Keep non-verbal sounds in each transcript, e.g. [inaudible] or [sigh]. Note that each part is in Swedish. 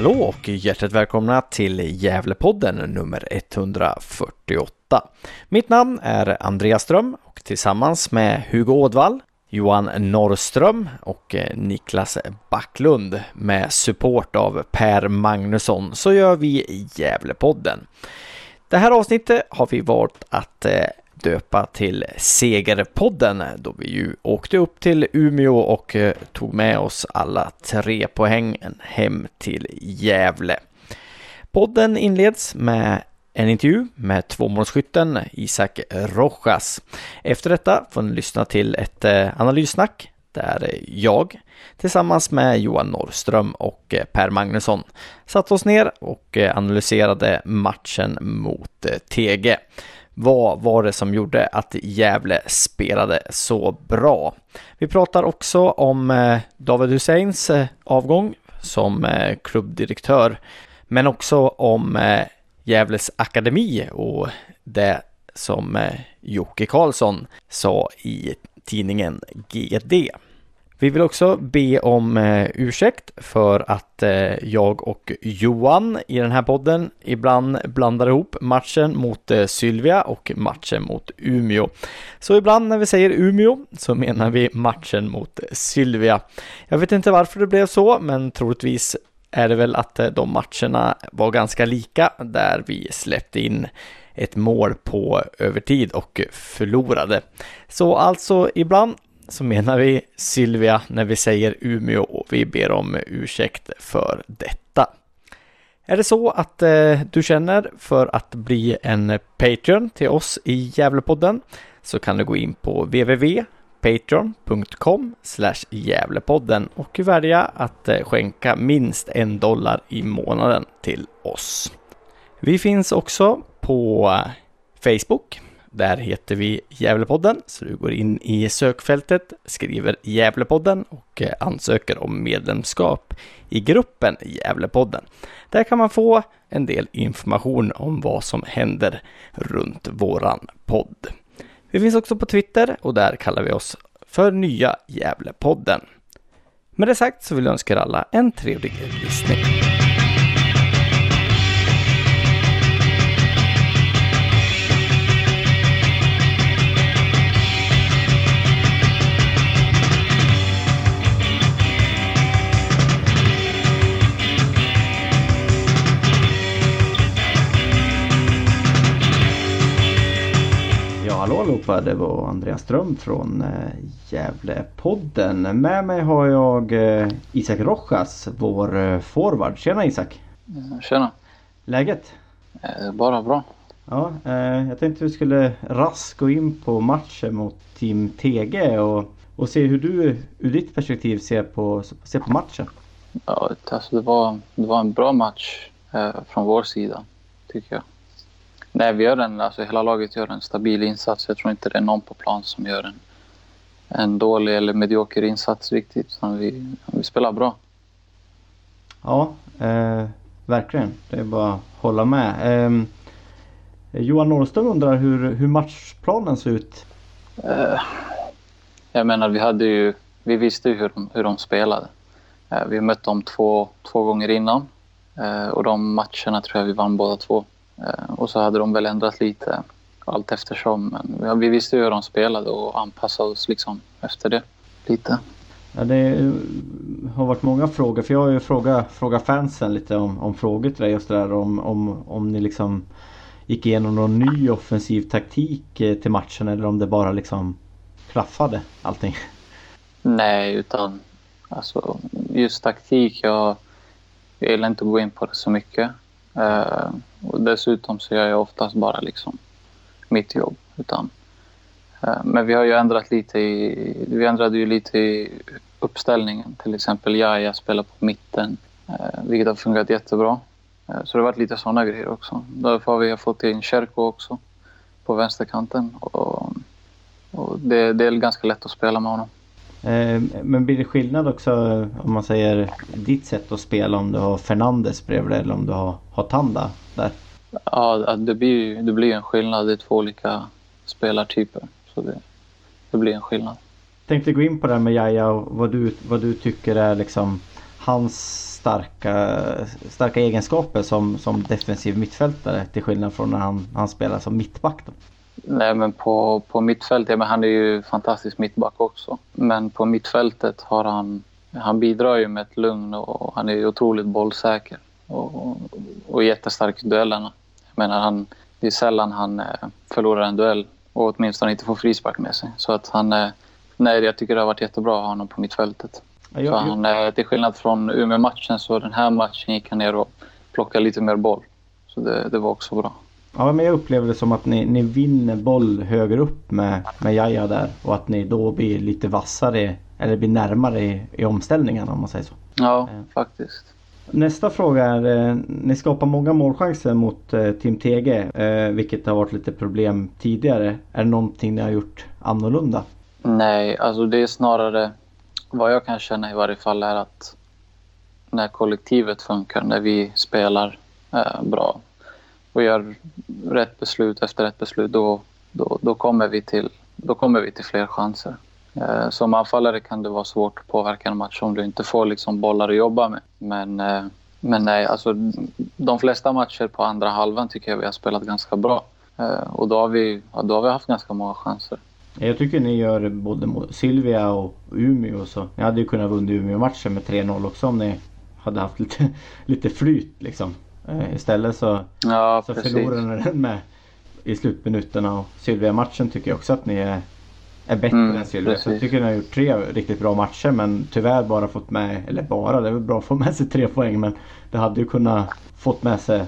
Hallå och hjärtligt välkomna till Gävlepodden nummer 148. Mitt namn är Andreas Ström och tillsammans med Hugo Ådvall, Johan Norrström och eh, Niklas Backlund med support av Per Magnusson så gör vi Gävlepodden. Det här avsnittet har vi valt att eh, döpa till Segerpodden då vi ju åkte upp till Umeå och eh, tog med oss alla tre poängen hem till Gävle. Podden inleds med en intervju med tvåmålsskytten Isak Rojas. Efter detta får ni lyssna till ett eh, analyssnack där jag tillsammans med Johan Norrström och eh, Per Magnusson satte oss ner och analyserade matchen mot TG. Vad var det som gjorde att Gävle spelade så bra? Vi pratar också om eh, David Husseins eh, avgång som eh, klubbdirektör, men också om Gävles akademi och det som Jocke Karlsson sa i tidningen GD. Vi vill också be om eh, ursäkt för att eh, jag och Johan i den här podden ibland blandar ihop matchen mot eh, Sylvia och matchen mot Umeå. Så ibland när vi säger Umeå så menar vi matchen mot Sylvia. Jag vet inte varför det blev så, men troligtvis är det väl att eh, de matcherna var ganska lika där vi släppte in ett mål på övertid och förlorade. Så alltså ibland så menar vi Sylvia när vi säger Umeå och vi ber om ursäkt för detta. Är det så att eh, du känner för att bli en Patreon till oss i Gävlepodden så kan du gå in på www.patreon.com Gävlepodden och välja att eh, skänka minst en dollar i månaden till oss. Vi finns också på eh, Facebook där heter vi Gävlepodden, så du går in i sökfältet, skriver Gävlepodden och eh, ansöker om medlemskap i gruppen Gävlepodden. Där kan man få en del information om vad som händer runt våran podd. Vi finns också på Twitter och där kallar vi oss för Nya Gävlepodden. Med det sagt så vill jag önska er alla en trevlig lyssning. Allihopa, det var Andreas Ström från eh, Gävlepodden. Med mig har jag eh, Isak Rojas, vår eh, forward. Tjena Isak! Tjena! Läget? Bara bra. Ja, jag tänkte vi skulle raskt gå in på matchen mot Team TG och, och se hur du ur ditt perspektiv ser på, ser på matchen. Ja, alltså det, var, det var en bra match från vår sida, tycker jag. Nej, vi gör en, alltså hela laget gör en stabil insats. Jag tror inte det är någon på plan som gör en, en dålig eller medioker insats riktigt. Utan vi, vi spelar bra. Ja, eh, verkligen. Det är bara att hålla med. Eh, Johan Norrström undrar hur, hur matchplanen ser ut? Eh, jag menar, vi hade ju... Vi visste ju hur de, hur de spelade. Eh, vi mött dem två, två gånger innan. Eh, och de matcherna tror jag vi vann båda två. Eh, och så hade de väl ändrat lite allt eftersom. Men vi visste ju hur de spelade och anpassade oss liksom efter det lite. Ja, det har varit många frågor. För jag har ju frågat, frågat fansen lite om, om frågor till dig och sådär. Om, om, om ni liksom gick igenom någon ny offensiv taktik eh, till matchen eller om det bara liksom klaffade allting. Nej, utan alltså just taktik. Jag, jag gillar inte att gå in på det så mycket. Eh, och dessutom så gör jag oftast bara liksom mitt jobb. Utan, eh, men vi har ju ändrat lite i, vi ändrade ju lite i uppställningen. Till exempel Jaja spelar på mitten, eh, vilket har fungerat jättebra. Så det har varit lite sådana grejer också. Därför har vi fått in Cherko också på vänsterkanten. Och, och det, det, är ganska lätt att spela med honom. Eh, men blir det skillnad också om man säger ditt sätt att spela om du har Fernandes bredvid eller om du har, har Tanda där? Ja, det blir, det blir en skillnad. Det är två olika spelartyper. Så det, det blir en skillnad. Jag tänkte gå in på det här med Jaja och vad du, vad du tycker är liksom hans starka, starka egenskaper som, som defensiv mittfältare till skillnad från när han, han spelar som mittback. Då. Nej, men på, på mittfältet, men han är ju fantastisk mittback också. Men på mittfältet har han, han bidrar ju med ett lugn och han är otroligt bollsäker och, och, jättestark i duellerna. Jag menar, han, det är sällan han eh, förlorar en duell och åtminstone inte får frispark med sig. Så att han, eh, nej, jag tycker det har varit jättebra att ha honom på mittfältet. Ja, jag, han, eh, till skillnad från Umeå-matchen så den här matchen gick han ner och plockade lite mer boll. Så det, det var också bra. Ja men jag upplever det som att ni, ni vinner boll högre upp med, med Jaja där och att ni då blir lite vassare eller blir närmare i, i omställningen om man säger så. Ja, eh. faktiskt. Nästa fråga är, eh, ni skapar många målchanser mot eh, Team TG, eh, vilket har varit lite problem tidigare. Är det någonting ni har gjort annorlunda? Nej, alltså det är snarare vad jag kan känna i varje fall är att när kollektivet funkar, när vi spelar eh, bra och gör rätt beslut efter rätt beslut, då, då, då, kommer, vi till, då kommer vi till fler chanser. Eh, som anfallare kan det vara svårt att påverka en match om du inte får liksom bollar att jobba med. Men, eh, men nej, alltså, de flesta matcher på andra halvan tycker jag vi har spelat ganska bra. Eh, och då har, vi, då har vi haft ganska många chanser. Jag tycker ni gör både mot Silvia och Umeå så. Ni hade ju kunnat vinna Umeå-matchen med 3-0 också om ni hade haft lite, [laughs] lite flyt liksom. Eh, istället så, ja, så förlorade ni den med i slutminuterna. Och Sylvia-matchen tycker jag också att ni är, är bättre mm, än Sylvia. Så jag tycker ni har gjort tre riktigt bra matcher men tyvärr bara fått med, eller bara, det är väl bra att få med sig tre poäng men det hade ju kunnat fått med sig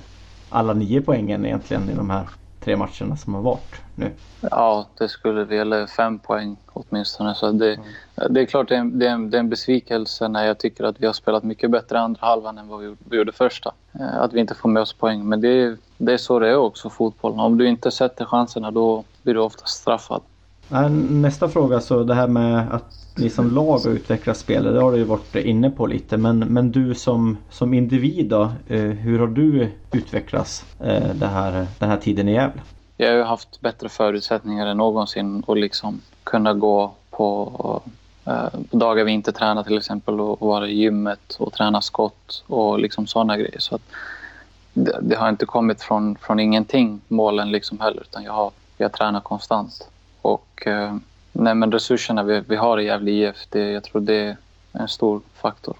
alla nio poängen egentligen i de här tre matcherna som har varit nu. Ja, det skulle vi. Eller fem poäng åtminstone. Så det, mm. det är klart det är, en, det, är en, det är en besvikelse när jag tycker att vi har spelat mycket bättre andra halvan än vad vi, vi gjorde första. Eh, att vi inte får med oss poäng. Men det det är så det är också fotboll. Om du inte sätter chanserna då blir du ofta straffad. Nästa fråga, så det här med att ni som lag har utvecklat spelet, det har du ju varit inne på lite. Men, men du som, som individ då, eh, hur har du utvecklats eh, det här, den här tiden i Gävle? Jag har ju haft bättre förutsättningar än någonsin att liksom kunna gå på, på dagar vi inte tränar till exempel och vara i gymmet och träna skott och liksom sådana grejer. Så att det, det, har inte kommit från, från ingenting, målen liksom heller, utan jag har, jag tränar konstant. Och nej, men resurserna vi, vi har i Gävle IF, det, jag tror det är en stor faktor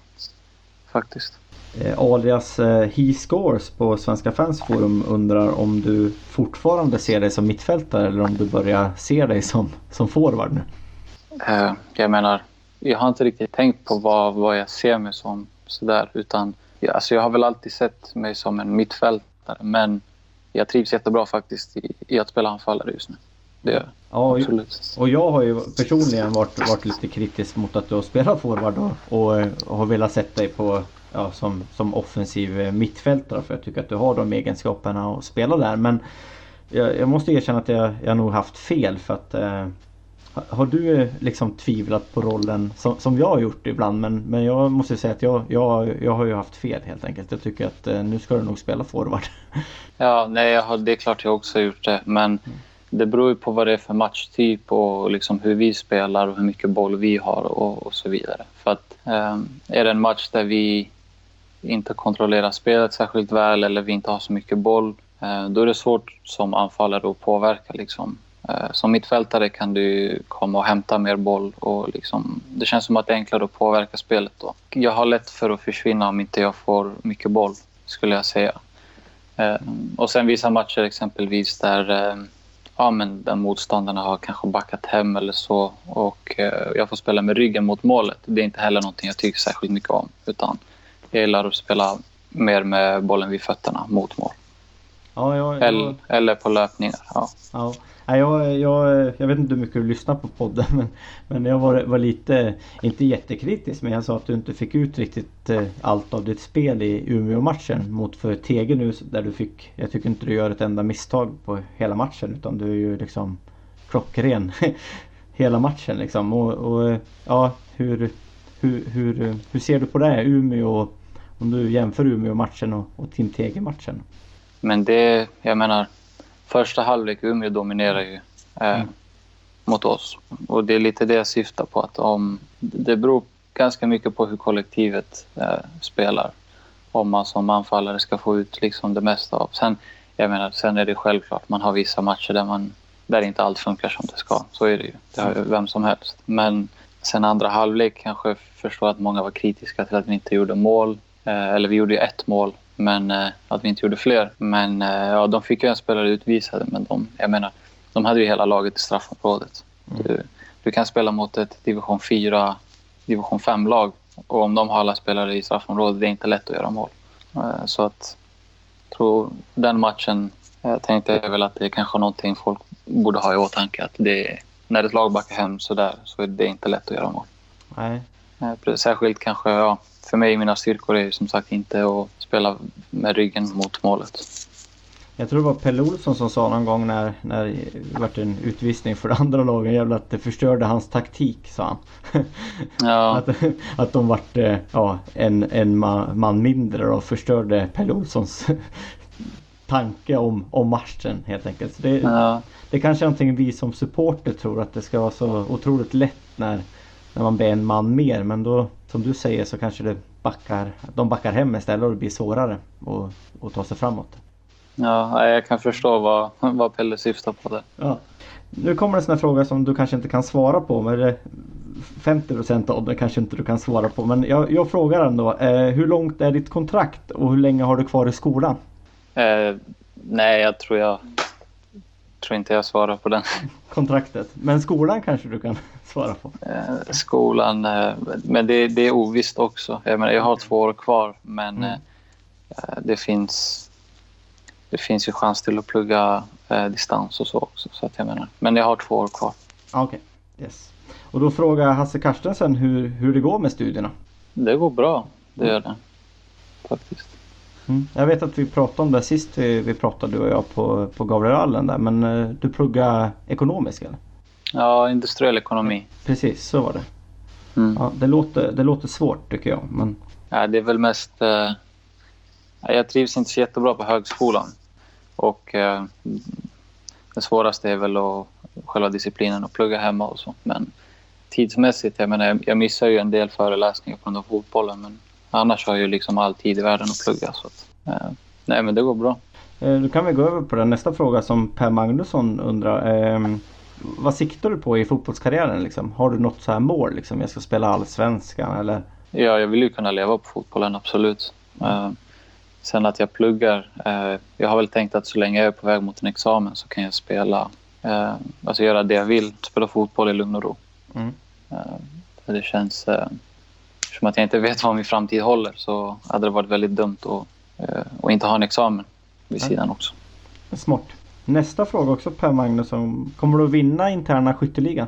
faktiskt. Eh, alias eh, He Scores på Svenska Fans Forum undrar om du fortfarande ser dig som mittfältare eller om du börjar se dig som, som forward nu? Eh, jag menar, jag har inte riktigt tänkt på vad, vad jag ser mig som sådär utan alltså jag har väl alltid sett mig som en mittfältare men jag trivs jättebra faktiskt i, i att spela anfallare just nu. Det Ja, absolut. Och jag har ju personligen varit, varit lite kritisk mot att du har spelat forward och, och, och har velat sätta dig på ja, som, som offensiv eh, mittfältare för jag tycker att du har de egenskaperna att spela där. Men jag, jag måste erkänna att jag, jag nog haft fel för att eh, har du eh, liksom tvivlat på rollen som, som jag har gjort ibland men, men jag måste säga att jag, jag, jag har ju haft fel helt enkelt. Jag tycker att eh, nu ska du nog spela forward. Ja, nej, jag har, det är klart jag också har gjort det men mm det beror ju på vad det är för matchtyp och liksom hur vi spelar och hur mycket boll vi har och, och så vidare. För att eh, är det en match där vi inte kontrollerar spelet särskilt väl eller vi inte har så mycket boll, eh, då är det svårt som anfallare att påverka. Liksom. Eh, som mittfältare kan du komma och hämta mer boll och liksom, det känns som att det är enklare att påverka spelet då. Jag har lätt för att försvinna om inte jag får mycket boll, skulle jag säga. Eh, och sen vissa matcher exempelvis där ehm, ja, men den motståndarna har kanske backat hem eller så och jag får spela med ryggen mot målet. Det är inte heller någonting jag tycker särskilt mycket om. Utan jag gillar att spela mer med bollen vid fötterna mot mål. Ja, jag, Eller, jag, eller på löpningar. Ja. Nej, jag, jag, jag vet inte hur mycket du lyssnar på podden men, men jag var, var lite, inte jättekritisk men jag sa att du inte fick ut riktigt eh, allt av ditt spel i Umeå-matchen mot för Tege nu där du fick, jag tycker inte du gör ett enda misstag på hela matchen utan du är ju liksom klockren [laughs] hela matchen liksom. Och, och ja, hur, hur, hur, hur ser du på det? Umeå, om du jämför Umeå-matchen och, och Team Tege-matchen? Men det, jag menar, första halvlek Umeå dominerar ju eh, Mm. mot oss. Och det är lite det jag syftar på. att om Det beror ganska mycket på hur kollektivet eh, spelar. Om man som anfallare ska få ut liksom det mesta av. Sen, jag menar, sen är det självklart, man har vissa matcher där, man, där inte allt funkar som det ska. Så är det ju. Det har ju vem som helst. Men sen andra halvlek kanske jag förstår att många var kritiska till att vi inte gjorde mål. Eh, eller vi gjorde ju ett mål, men eh, att vi inte gjorde fler. Men eh, ja, de fick ju en spelare utvisade, men de, jag menar, de hade ju hela laget i straffområdet. Du, du kan spela mot ett division 4, division 5-lag och om de har alla spelare i straffområdet, det är inte lätt att göra mål. Eh, Så att jag tror den matchen eh, tänkte jag väl att det är kanske någonting folk borde ha i åtanke. Att det, är- när ett lag backar hem så där så är det inte lätt att göra mål. Nej. Eh, Särskilt kanske, ja, för mig mina styrkor är som sagt inte att spela med ryggen mot målet. Jag tror det var Pelle Olsson som sa någon gång när, när det vart en utvisning för det andra lagen jävlar att det förstörde hans taktik sa han. Ja, [laughs] Att, att de vart eh, ja, en, en man, man mindre och förstörde Pelle Olssons [laughs] tanke om, om matchen helt enkelt. Så det, ja, det kanske är någonting vi som supporter tror att det ska vara så otroligt lätt när, när man blir en man mer. Men då som du säger så kanske det backar, de backar hem istället och det blir svårare att, att ta sig framåt. ja, jag kan förstå vad, vad Pelle syftar på där. Ja. Nu kommer en sån här fråga som du kanske inte kan svara på. Men det- 50% av det kanske inte du kan svara på. Men jag, jag frågar ändå. Eh, hur långt är ditt kontrakt och hur länge har du kvar i skolan? Eh, nej, jag tror jag tror inte jag svarar på den. [laughs] Kontraktet. Men skolan kanske du kan [laughs] svara på. Eh, skolan, eh, men det, det är ovisst också. Jag, menar, jag har två år kvar, men Mm. eh, det finns det finns ju chans till att plugga eh, distans och så också. Så att jag menar. Men jag har två år kvar. Ah, Okej. Yes. Och då frågar Hasse Carstensen hur, hur det går med studierna. Det går bra, det gör det. Faktiskt. Mm. Jag vet att vi pratade om det sist vi, vi pratade du och jag på, på Gabrielhallen där. Men eh, du pluggar ekonomisk eller? Ja, industriell ekonomi. Precis, så var det. Mm. Ja, det, låter, det låter svårt tycker jag. Men Ja, det är väl mest... Eh, jag trivs inte så jättebra på högskolan. Och eh, det svåraste är väl att, själva disciplinen och plugga hemma och så. Men tidsmässigt, jag menar, jag missar ju en del föreläsningar på grund av fotbollen. Men annars har jag ju liksom all tid i världen att plugga. Så att, eh, nej, men det går bra. Eh, Då kan vi gå över på den nästa fråga som Per Magnusson undrar. Ehm, vad siktar du på i fotbollskarriären? Liksom? Har du något så här mål? Liksom? Jag ska spela allsvenskan eller? Ja, jag vill ju kunna leva på fotbollen, absolut. Eh, sen att jag pluggar. Eh, jag har väl tänkt att så länge jag är på väg mot en examen så kan jag spela, eh, alltså göra det jag vill. Spela fotboll i lugn och ro. Mm. Eh, det känns, eh, eftersom att jag inte [laughs] vet vad min framtid håller så hade det varit väldigt dumt att, eh, att inte ha en examen vid sidan också. Smart. Nästa fråga också Per Magnusson. Kommer du att vinna interna skytteligan?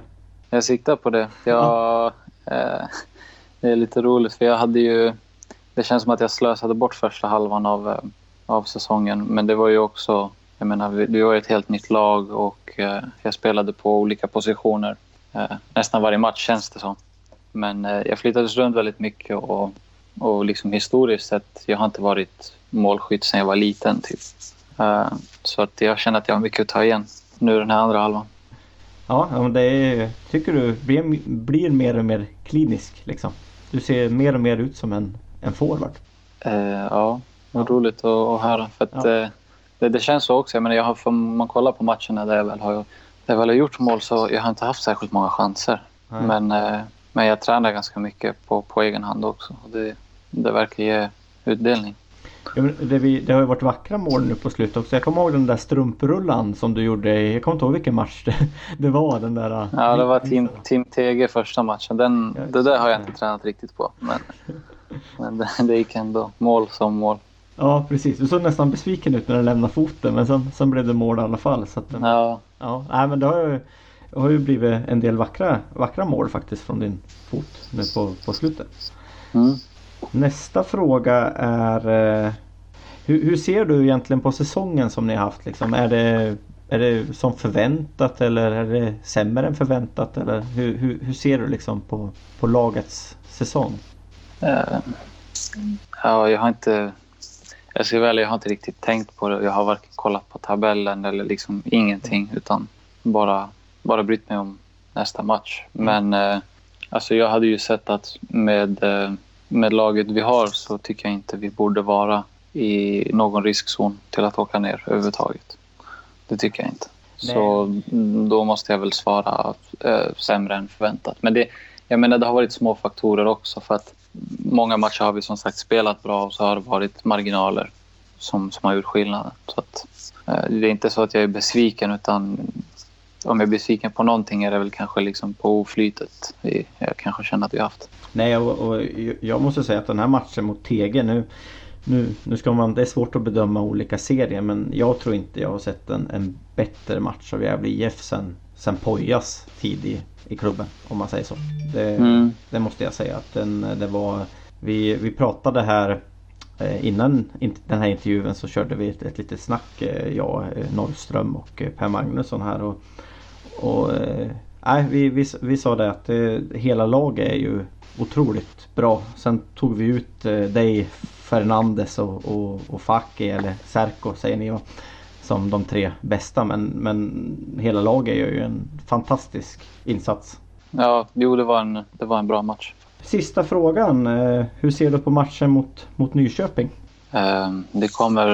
Jag siktar på det. Jag, eh, [laughs] det är lite roligt för jag hade ju... Det känns som att jag slösade bort första halvan av, eh, av säsongen. Men det var ju också... Jag menar, vi, var ett helt nytt lag och eh, jag spelade på olika positioner. Eh, nästan varje match känns det som. Men eh, jag flyttades runt väldigt mycket och, och liksom historiskt sett, jag har inte varit målskytt sedan jag var liten. Typ. Eh, så att jag känner att jag har mycket att ta igen nu den här andra halvan. Ja, det är, tycker du blir, blir mer och mer klinisk liksom. Du ser mer och mer ut som en, en forward. Eh, ja, vad roligt att, att höra. För att, Ja. det, det känns så också. Jag menar, jag har, om man kollar på matcherna där jag väl har, där jag väl har gjort mål så jag har inte haft särskilt många chanser. Nej. Men, men jag tränar ganska mycket på, på egen hand också. Och det, det verkar ge utdelning. Ja, det, vi, det har ju varit vackra mål nu på slutet också. Jag kommer ihåg den där strumprullan som du gjorde i, jag kommer inte ihåg vilken match det, [laughs] det var. Den där, Ja, det var Team, team TG första matchen. Den, det där har jag inte tränat riktigt på. Men, men det, [laughs] det gick ändå mål som mål. Ja, precis. Du såg nästan besviken ut när du lämnade foten men sen, sen blev det mål i alla fall. Så att, Ja, ja, nej, men det har ju, det har ju blivit en del vackra, vackra mål faktiskt från din fot nu på, på slutet. mm. Nästa fråga är eh, hur, hur ser du egentligen på säsongen som ni har haft? Liksom? Är, det, är det som förväntat eller är det sämre än förväntat? Eller hur, hur, hur ser du liksom på, på lagets säsong? Eh, ja, jag har inte... Jag ska väl, jag har inte riktigt tänkt på det. Jag har varken kollat på tabellen eller liksom ingenting utan bara, bara brytt mig om nästa match. Men eh, alltså jag hade ju sett att med, eh, med laget vi har så tycker jag inte vi borde vara i någon riskzon till att åka ner överhuvudtaget. Det tycker jag inte. Nej. Så mm, då måste jag väl svara eh, sämre än förväntat. Men det, jag menar, det har varit små faktorer också för att många matcher har vi som sagt spelat bra och så har det varit marginaler som, som har gjort skillnaden. Så att, eh, det är inte så att jag är besviken utan om jag är besviken på någonting är det väl kanske liksom på oflytet vi, jag kanske känner att vi har haft. Nej och, och jag måste säga att den här matchen mot TG nu nu, nu ska man, det är svårt att bedöma olika serier men jag tror inte jag har sett en, en bättre match av Gävle IF sen, sen Pojas tid i, i klubben. Om man säger så. Det, Mm. det måste jag säga att den, det var Vi, vi pratade här eh, Innan in- den här intervjun så körde vi ett, ett litet snack eh, Jag, eh, Norrström och Per Magnusson här och, och eh, nej, vi, vi, vi sa det att eh, hela laget är ju otroligt bra. Sen tog vi ut eh, dig, Fernandes och, och, och Faki eller Serko säger ni va, som de tre bästa. Men, men hela laget gör ju en fantastisk insats. Ja, jo, det var en, det var en bra match. Sista frågan. Hur ser du på matchen mot, mot Nyköping? Det kommer,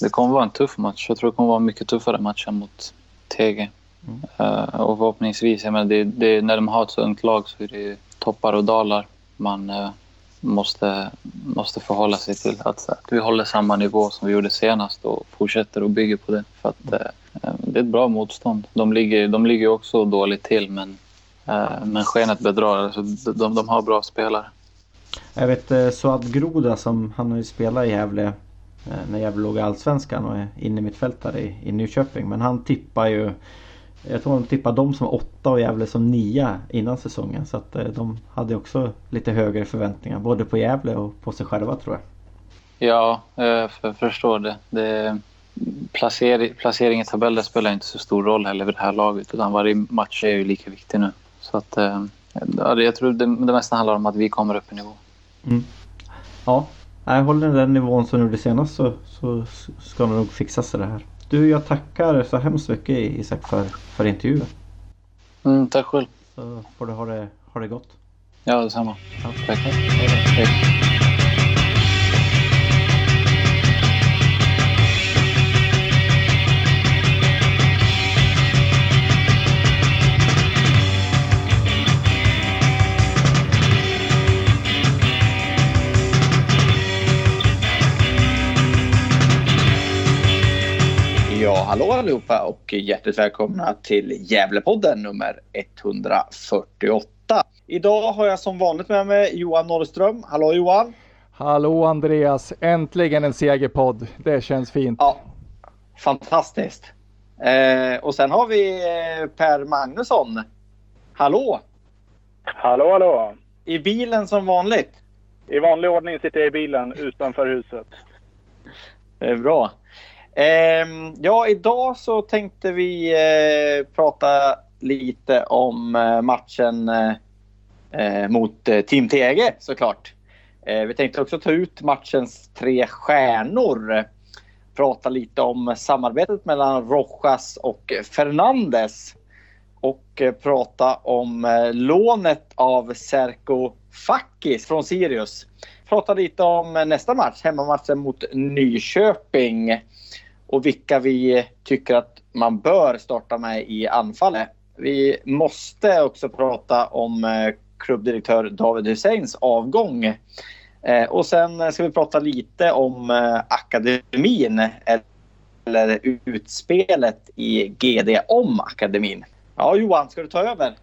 det kommer vara en tuff match. Jag tror det kommer vara en mycket tuffare match än mot TG. Uh, Och förhoppningsvis, jag menar, det, det, när de har ett så ungt lag så är det toppar och dalar. Man uh, måste, måste förhålla sig till att, att vi håller samma nivå som vi gjorde senast och fortsätter och bygger på det. För att, uh, det är ett bra motstånd. De ligger, de ligger också dåligt till men, men skenet bedrar. Alltså, de, de har bra spelare. Jag vet Suad Groda som han har ju spelat i Gävle när Gävle låg i Allsvenskan och är inne i mittfältare i, i Nyköping. Men han tippar ju jag tror han tippar dem som åtta och Gävle som nia innan säsongen. Så att eh, de hade också lite högre förväntningar både på Gävle och på sig själva tror jag. Ja, jag för- förstår det. det placering, placering i tabellen spelar inte så stor roll heller vid det här laget. Utan varje match är ju lika viktig nu. Så att, eh, ja, jag tror det, det mesta handlar om att vi kommer upp i nivå. Ja, nej, håller den nivån som du gjorde senast så, så ska det nog fixa sig det här. Du, jag tackar så hemskt mycket Isak för, för intervjun. Mm, tack själv. Så får du ha det, ha det gott. Ja, detsamma. Ja. Tack. Hej. Ja, hallå allihopa och hjärtligt välkomna till Gävlepodden nummer 148. Idag har jag som vanligt med mig Johan Norrström. Hallå Johan! Hallå Andreas! Äntligen en segerpodd. Det känns fint. Ja, fantastiskt. Eh, och sen har vi eh, Per Magnusson. Hallå! Hallå, hallå! I bilen som vanligt. I vanlig ordning sitter jag i bilen utanför huset. Det är bra. Ehm, ja, idag så tänkte vi eh, prata lite om eh, matchen eh, eh mot eh, Team TG såklart. Eh, vi tänkte också ta ut matchens tre stjärnor. Prata lite om samarbetet mellan Rojas och Fernandes. Och eh, prata om eh, lånet av Serko Fakis från Sirius prata lite om eh, nästa match, hemmamatchen mot Nyköping. Och vilka vi tycker att man bör starta med i anfallet. Vi måste också prata om eh, klubbdirektör David Husseins avgång. Eh, och sen ska vi prata lite om eh, akademin eller utspelet i GD om akademin. Ja, Johan, ska du ta över?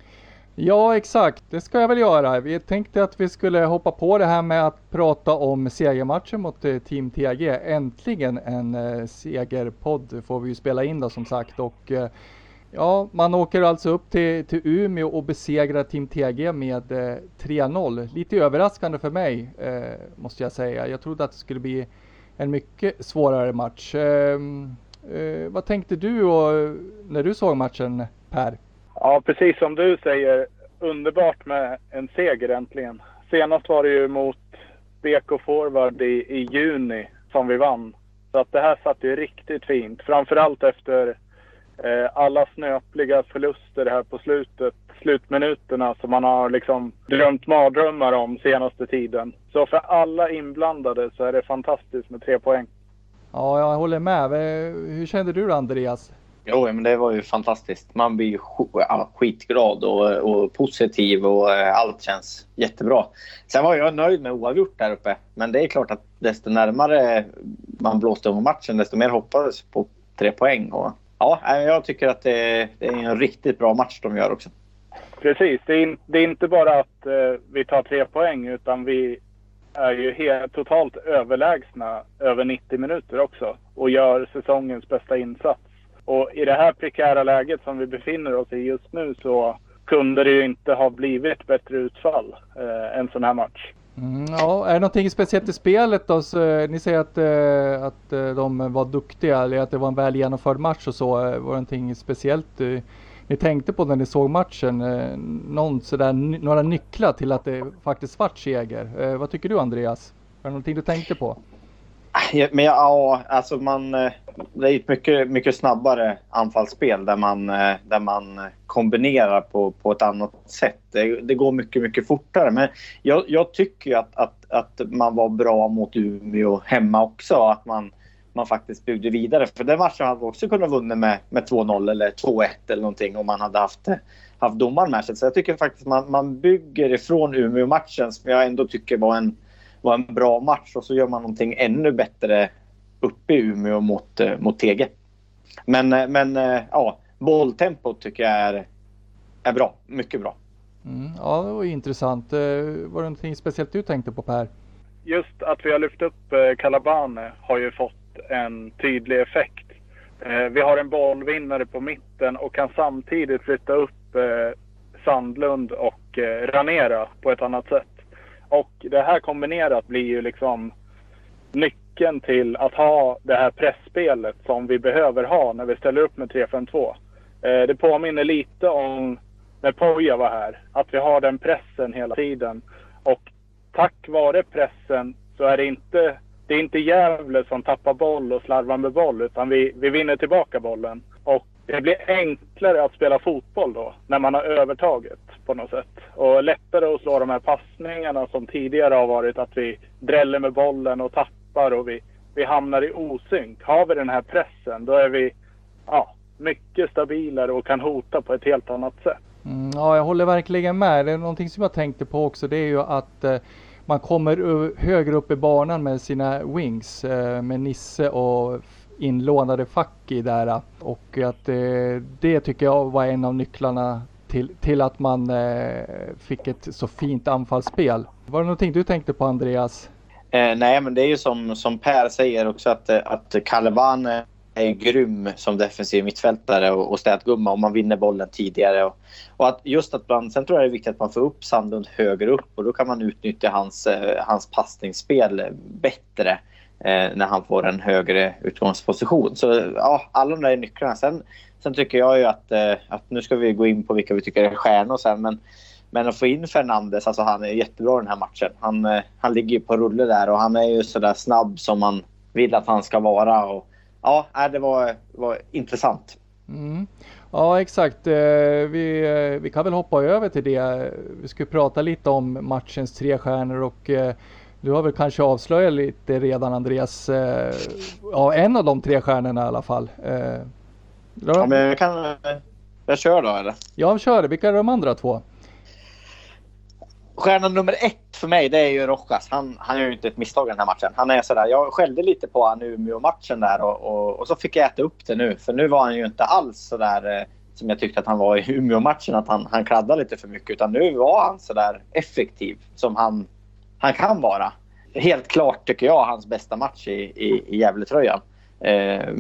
Ja, exakt. Det ska jag väl göra. Vi tänkte att vi skulle hoppa på det här med att prata om segermatchen mot eh, Team TG. Äntligen en eh, segerpodd får vi ju spela in då som sagt. Och, eh, ja, man åker alltså upp till, till Umeå och besegrar Team TG med eh, 3-0. Lite överraskande för mig, eh, måste jag säga. Jag trodde att det skulle bli en mycket svårare match. Ehm, eh, vad tänkte du och, när du såg matchen, Per? Ja, precis som du säger. Underbart med en seger äntligen. Senast var det ju mot BK Forward i, i juni som vi vann. Så att det här satt ju riktigt fint. Framförallt efter eh, alla snöpliga förluster här på slutet. Slutminuterna som man har liksom drömt mardrömmar om senaste tiden. Så för alla inblandade så är det fantastiskt med tre poäng. Ja, jag håller med. Hur kände du då, Andreas? Jo, men det var ju fantastiskt. Man blir ju skitglad och, och positiv och eh, allt känns jättebra. Sen var jag nöjd med oavgjort där uppe. Men det är klart att desto närmare man blåste om matchen, desto mer hoppades på tre poäng. Och, ja, jag tycker att det, det är en riktigt bra match de gör också. Precis. Det är, in, det är inte bara att eh, vi tar tre poäng utan vi är ju helt, totalt överlägsna över 90 minuter också och gör säsongens bästa insats. Och i det här prekära läget som vi befinner oss i just nu så kunde det ju inte ha blivit bättre utfall eh, en sån här match. Mm, ja, är det någonting speciellt i spelet då? Så, eh, ni säger att, eh, att eh, de var duktiga eller att det var en väl genomförd match och så. Eh, Var det någonting speciellt eh, ni tänkte på när ni såg matchen? Eh, någon sådär, några nycklar till att det faktiskt vart seger? Eh, vad tycker du Andreas? Var det någonting du tänkte på? Men ja, alltså man, eh, det är ett mycket, mycket snabbare anfallsspel där man, eh, där man kombinerar på, på ett annat sätt. Det, det går mycket, mycket fortare. Men jag, jag tycker ju att, att, att man var bra mot Umeå hemma också. Att man, man faktiskt byggde vidare. För den matchen hade vi också kunnat vinna med, med 2-0 eller 2-1 eller någonting om man hade haft, haft domaren med sig. Så jag tycker faktiskt man, man bygger ifrån Umeå-matchen som jag ändå tycker var en var en bra match och så gör man någonting ännu bättre uppe i Umeå mot, eh, mot TG. Men, eh, men eh, ja, bolltempot tycker jag är, är bra. Mycket bra. Mm, ja, det var intressant. Var det någonting speciellt du tänkte på Per? Just att vi har lyft upp Calabane har ju fått en tydlig effekt. Vi har en bollvinnare på mitten och kan samtidigt flytta upp Sandlund och Ranera på ett annat sätt. Och det här kombinerat blir ju liksom nyckeln till att ha det här pressspelet som vi behöver ha när vi ställer upp med 3-5-2. Eh, det påminner lite om när Poja var här. Att vi har den pressen hela tiden. Och tack vare pressen så är det inte, det är inte Gävle som tappar boll och slarvar med boll utan vi, vi vinner tillbaka bollen. Och det blir enklare att spela fotboll då när man har övertaget på något sätt. Och lättare att slå de här passningarna som tidigare har varit att vi dräller med bollen och tappar och vi, vi hamnar i osynk. Har vi den här pressen då är vi ja, mycket stabilare och kan hota på ett helt annat sätt. Mm, ja, jag håller verkligen med. Det är någonting som jag tänkte på också. Det är ju att eh, man kommer högre upp i banan med sina wings. Eh, med Nisse och inlånade fack i där. Och att eh, det tycker jag var en av nycklarna till, till att man eh, fick ett så fint anfallsspel. Var det någonting du tänkte på Andreas? Eh, nej, men det är ju som, som Per säger också att, eh, att Calvan eh, är ju grym som defensiv mittfältare och, och städgumma om man vinner bollen tidigare. Och, och att just att man, sen tror jag det är viktigt att man får upp Sandlund högre upp och då kan man utnyttja hans, eh, hans passningsspel bättre eh, när han får en högre utgångsposition. Så ja, alla de där nycklarna. Sen, sen tycker jag ju att, eh, att nu ska vi gå in på vilka vi tycker är stjärnor sen. Men, men att få in Fernandes, alltså han är jättebra den här matchen. Han, eh, han ligger ju på rulle där och han är ju sådär snabb som man vill att han ska vara. Och, ja, äh, det var, var intressant. Mm. Ja exakt. Eh, vi, eh, vi kan väl hoppa över till det. Vi ska prata lite om matchens tre stjärnor och eh, du har väl kanske avslöjat lite redan Andreas. Ja, en av de tre stjärnorna i alla fall. Ja, men jag kan... Jag kör då eller? ja kör. Vilka är de andra två? Stjärna nummer ett för mig det är ju Rojas. Han, han gör ju inte ett misstag i den här matchen. Han är sådär, jag skällde lite på han Umeå-matchen där och, och, och så fick jag äta upp det nu. För nu var han ju inte alls sådär, eh, som jag tyckte att han var i Umeå-matchen, att han, han kladdade lite för mycket. Utan nu var han så där effektiv som han, han kan vara. Helt klart tycker jag hans bästa match i, i, i Gävletröjan. Eh,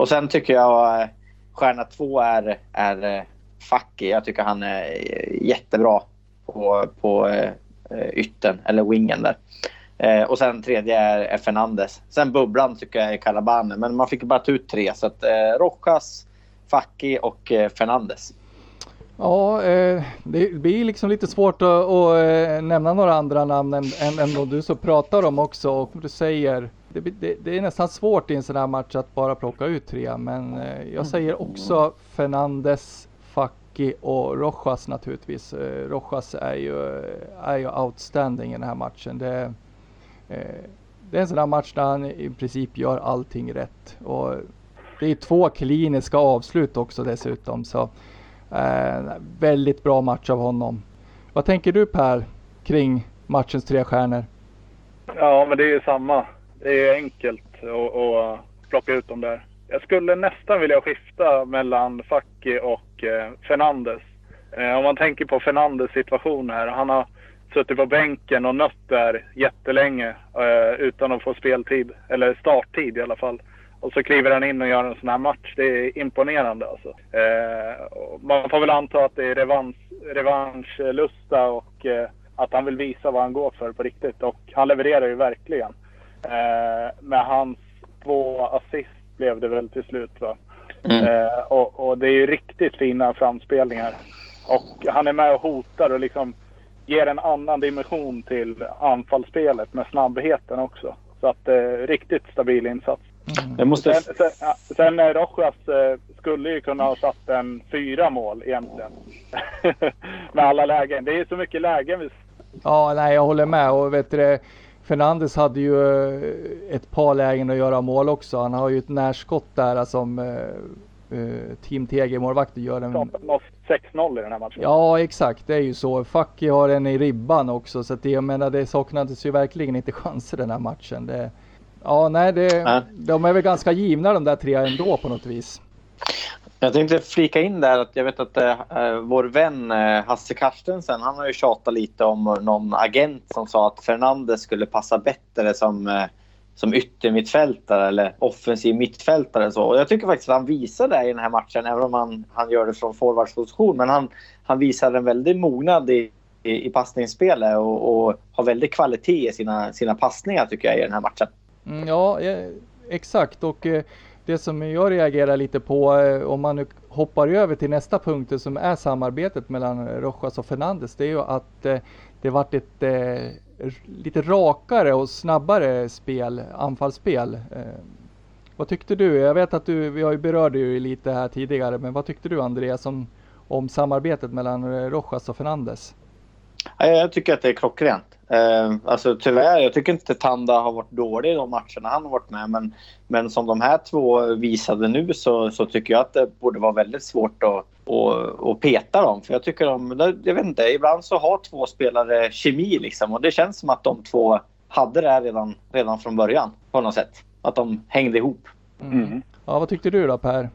och sen tycker jag eh, stjärna två är, är eh, Facki. Jag tycker han är eh, jättebra på, på ytten, eller wingen där. Och sen tredje är, Fernandes. Sen bubblan tycker jag är Calabane, men man fick bara ta ut tre. Så att Rojas, Facki och Fernandes. Ja, det blir liksom lite svårt att, att nämna några andra namn än, än, än de du så pratar om också. Och du säger, det, det, det, är nästan svårt i en sån här match att bara plocka ut tre. Men eh, jag säger också Fernandes, Facki och Rojas naturligtvis. Eh, Rojas är ju, är ju outstanding i den här matchen. Det, Eh, det är en sån här match där han i princip gör allting rätt. Och det är två kliniska avslut också dessutom. Så eh, väldigt bra match av honom. Vad tänker du Per kring matchens tre stjärnor? Ja, men det är ju samma. Det är enkelt att plocka ut dem där. Jag skulle nästan vilja skifta mellan Facki och eh, Fernandes. Eh, om man tänker på Fernandes situation här. Han har suttit på bänken och nött där jättelänge eh, utan att få speltid, eller starttid i alla fall. Och så kliver han in och gör en sån här match. Det är imponerande alltså. Eh, man får väl anta att det är revansch, revanschlusta och eh, att han vill visa vad han går för på riktigt. Och han levererar ju verkligen. Eh, med hans två assist blev det väl till slut va. Mm. Eh, och, och, det är ju riktigt fina framspelningar. Och han är med och hotar och liksom ger en annan dimension till anfallsspelet med snabbheten också. Så att eh, riktigt stabil insats. Mm. Måste... Sen, sen, sen eh, Rojas eh, skulle ju kunna ha satt en fyra mål egentligen. [laughs] med alla lägen. Det är så mycket lägen. Vi... Ja, nej jag håller med. Och vet du, Fernandes hade ju eh, ett par lägen att göra mål också. Han har ju ett närskott där som eh, Team TG-målvakten gör en... 6-0 i den här matchen. Ja exakt, det är ju så. Fucky har en i ribban också så att det, jag menar det saknades ju verkligen inte [laughs] chanser den här matchen. Det, ja nej, det, äh. de är väl ganska givna de där tre ändå på något vis. Jag tänkte flika in där att jag vet att äh, vår vän äh, Hasse Carstensen han har ju tjatat lite om någon agent som sa att Fernandes skulle passa bättre som äh, som yttermittfältare eller offensiv mittfältare. Så. Och jag tycker faktiskt att han visar det i den här matchen, även om han, han gör det från forwardsposition. Men han, han visar en väldig mognad i, i, i passningsspelet och, och, har väldigt kvalitet i sina, sina passningar tycker jag i den här matchen. Mm, ja, exakt. Och eh, det som jag reagerar lite på, eh, om man nu hoppar över till nästa punkt som är samarbetet mellan Rojas och Fernandes, det är ju att eh, det varit ett eh, lite rakare och snabbare spel, anfallsspel. Vad tyckte du? Jag vet att du, vi har ju berört det lite här tidigare, men vad tyckte du Andreas om, om samarbetet mellan Rojas och Fernandes? Jag tycker att det är klockrent. Eh, alltså tyvärr, jag tycker inte Tanda har varit dålig i de matcherna han har varit med. Men, men som de här två visade nu så, så tycker jag att det borde vara väldigt svårt att, att, att peta dem. För jag tycker de, jag vet inte, ibland så har två spelare kemi liksom. Och det känns som att de två hade det här redan, redan från början på något sätt. Att de hängde ihop. Mm. Ja, vad tyckte du då Per?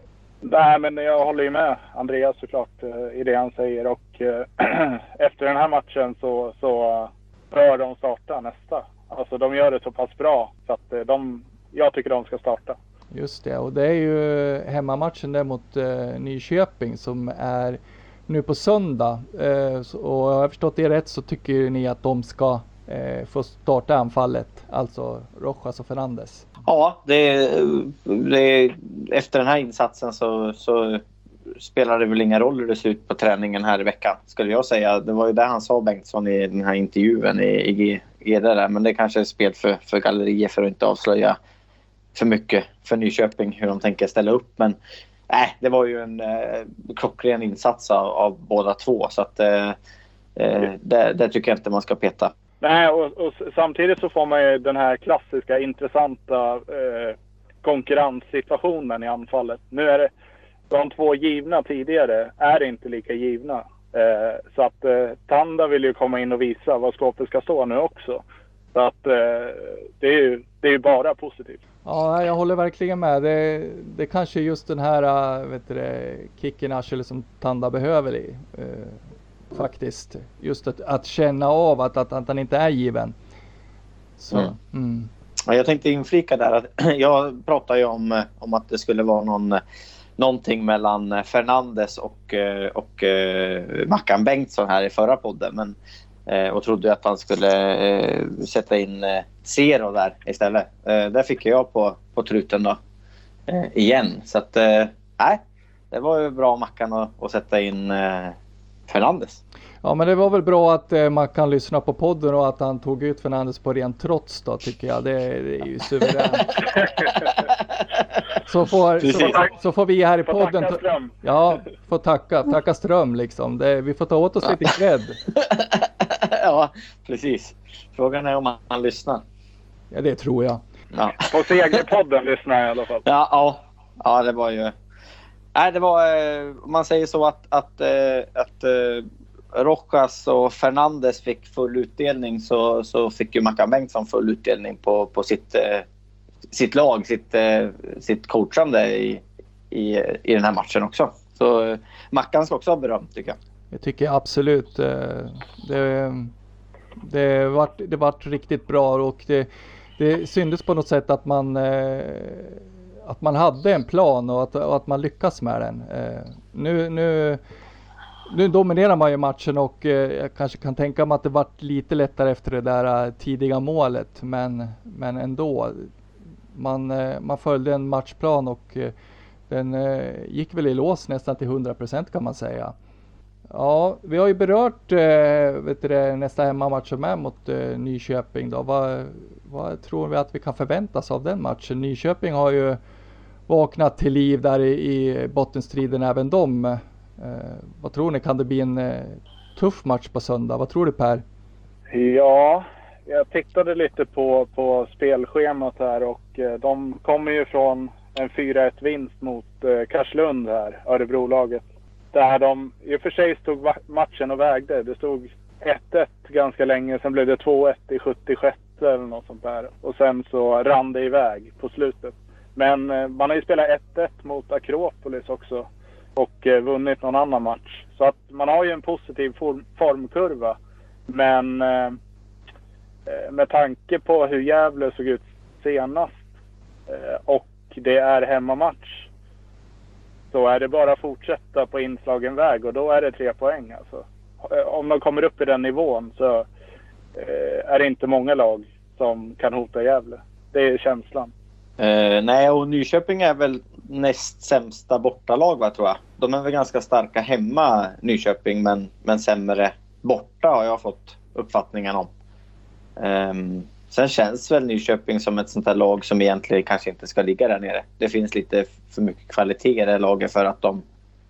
Nej, men jag håller ju med Andreas såklart eh, i det han säger. Och eh, [clears throat] efter den här matchen så, så eh, bör de starta nästa. Alltså de gör det så pass bra så att de, jag tycker de ska starta. Just det, och det är ju hemmamatchen där mot eh, Nyköping som är nu på söndag. Eh, och jag förstått det rätt så tycker ni att de ska eh, få starta anfallet, alltså Rojas och Fernandes. Ja, det, det, efter den här insatsen så, så spelar det väl ingen roll hur det ser ut på träningen här i veckan, skulle jag säga. Det var ju det han sa, Bengtsson, i den här intervjun i, i GD där. Men det kanske är spel för, för gallerier för att inte avslöja för mycket för Nyköping hur de tänker ställa upp. Men nej, det var ju en eh, klockren insats av, av, båda två. Så att eh, eh, det, det, tycker jag inte man ska peta. Nej, och, och, samtidigt så får man ju den här klassiska intressanta eh, konkurrenssituationen i anfallet. Nu är det de två givna tidigare är inte lika givna. Eh, så att eh, Tanda vill ju komma in och visa vad skåpet ska stå nu också. Så att eh, det är ju det är bara positivt. Ja, jag håller verkligen med. Det, det kanske är just den här eh, vet du, kicken arsle som Tanda behöver i. Eh, Eh, faktiskt. Just att, att känna av att, att, att han inte är given. Så, mm. Mm. Jag tänkte inflika där att [clears throat] jag pratade ju om, om att det skulle vara någon, någonting mellan Fernandes och, och Mackan Bengtsson här i förra podden. Men, och trodde att han skulle sätta in Zero där istället. Där fick jag på, på truten då. Igen. Så att nej, det var ju bra Mackan att, att sätta in Fernandes. Ja men det var väl bra att eh, man kan lyssna på podden och att han tog ut Fernandes på ren trots då tycker jag. Det, det är ju suveränt. så, får, så, så, får vi här i podden. Tacka Ström. Ja, får tacka. Tacka Ström liksom. Det, vi får ta åt oss lite cred. [laughs] ja, precis. Frågan är om han, han lyssnar. Ja, det tror jag. Ja. På Segerpodden lyssnar jag i alla fall. Ja, ja. ja det var ju... Nej, det var... Om man säger så att, att, eh, att, eh, Rojas och Fernandes fick full utdelning så, så fick ju Mackan Bengtsson full utdelning på, på sitt, sitt lag, sitt, sitt coachande i, i, i den här matchen också. Så Mackan ska också ha beröm tycker jag. Jag tycker absolut. Det, det, vart, det vart riktigt bra och det, det syntes på något sätt att man att man hade en plan och att, och att man lyckas med den. Eh, nu, nu nu dominerar man ju matchen och eh, jag kanske kan tänka mig att det vart lite lättare efter det där eh, tidiga målet. Men, men ändå. Man, eh, man följde en matchplan och eh, den eh, gick väl i lås nästan till 100% kan man säga. Ja, vi har ju berört eh, vet du, nästa hemmamatch som är mot eh, Nyköping. Då. Vad, vad tror vi att vi kan förvänta oss av den matchen? Nyköping har ju vaknat till liv där i, i bottenstriden även de. Eh, vad tror ni, kan det bli en eh, tuff match på söndag? Vad tror du Per? Ja, jag tittade lite på, på spelschemat här och eh, de kommer ju från en 4-1 vinst mot eh, Karlslund här, Örebrolaget. Där de i och för sig stod matchen och vägde. Det stod 1-1 ganska länge, sen blev det 2-1 i 76 eller något sånt där. Och sen så rann det iväg på slutet. Men eh, man har ju spelat 1-1 mot Akropolis också och eh, vunnit någon annan match. Så att man har ju en positiv form, formkurva. Men eh, eh med tanke på hur Gävle såg ut senast eh, och det är hemmamatch så är det bara att fortsätta på inslagen väg och då är det tre poäng. Alltså. Eh, om de kommer upp i den nivån så eh, är det inte många lag som kan hota Gävle. Det är känslan. Uh, nej, och Nyköping är väl näst sämsta bortalag va, tror jag. De är väl ganska starka hemma, Nyköping, men, men sämre borta har jag fått uppfattningen om. Um, sen känns väl Nyköping som ett sånt här lag som egentligen kanske inte ska ligga där nere. Det finns lite för mycket kvalitet i det laget för att de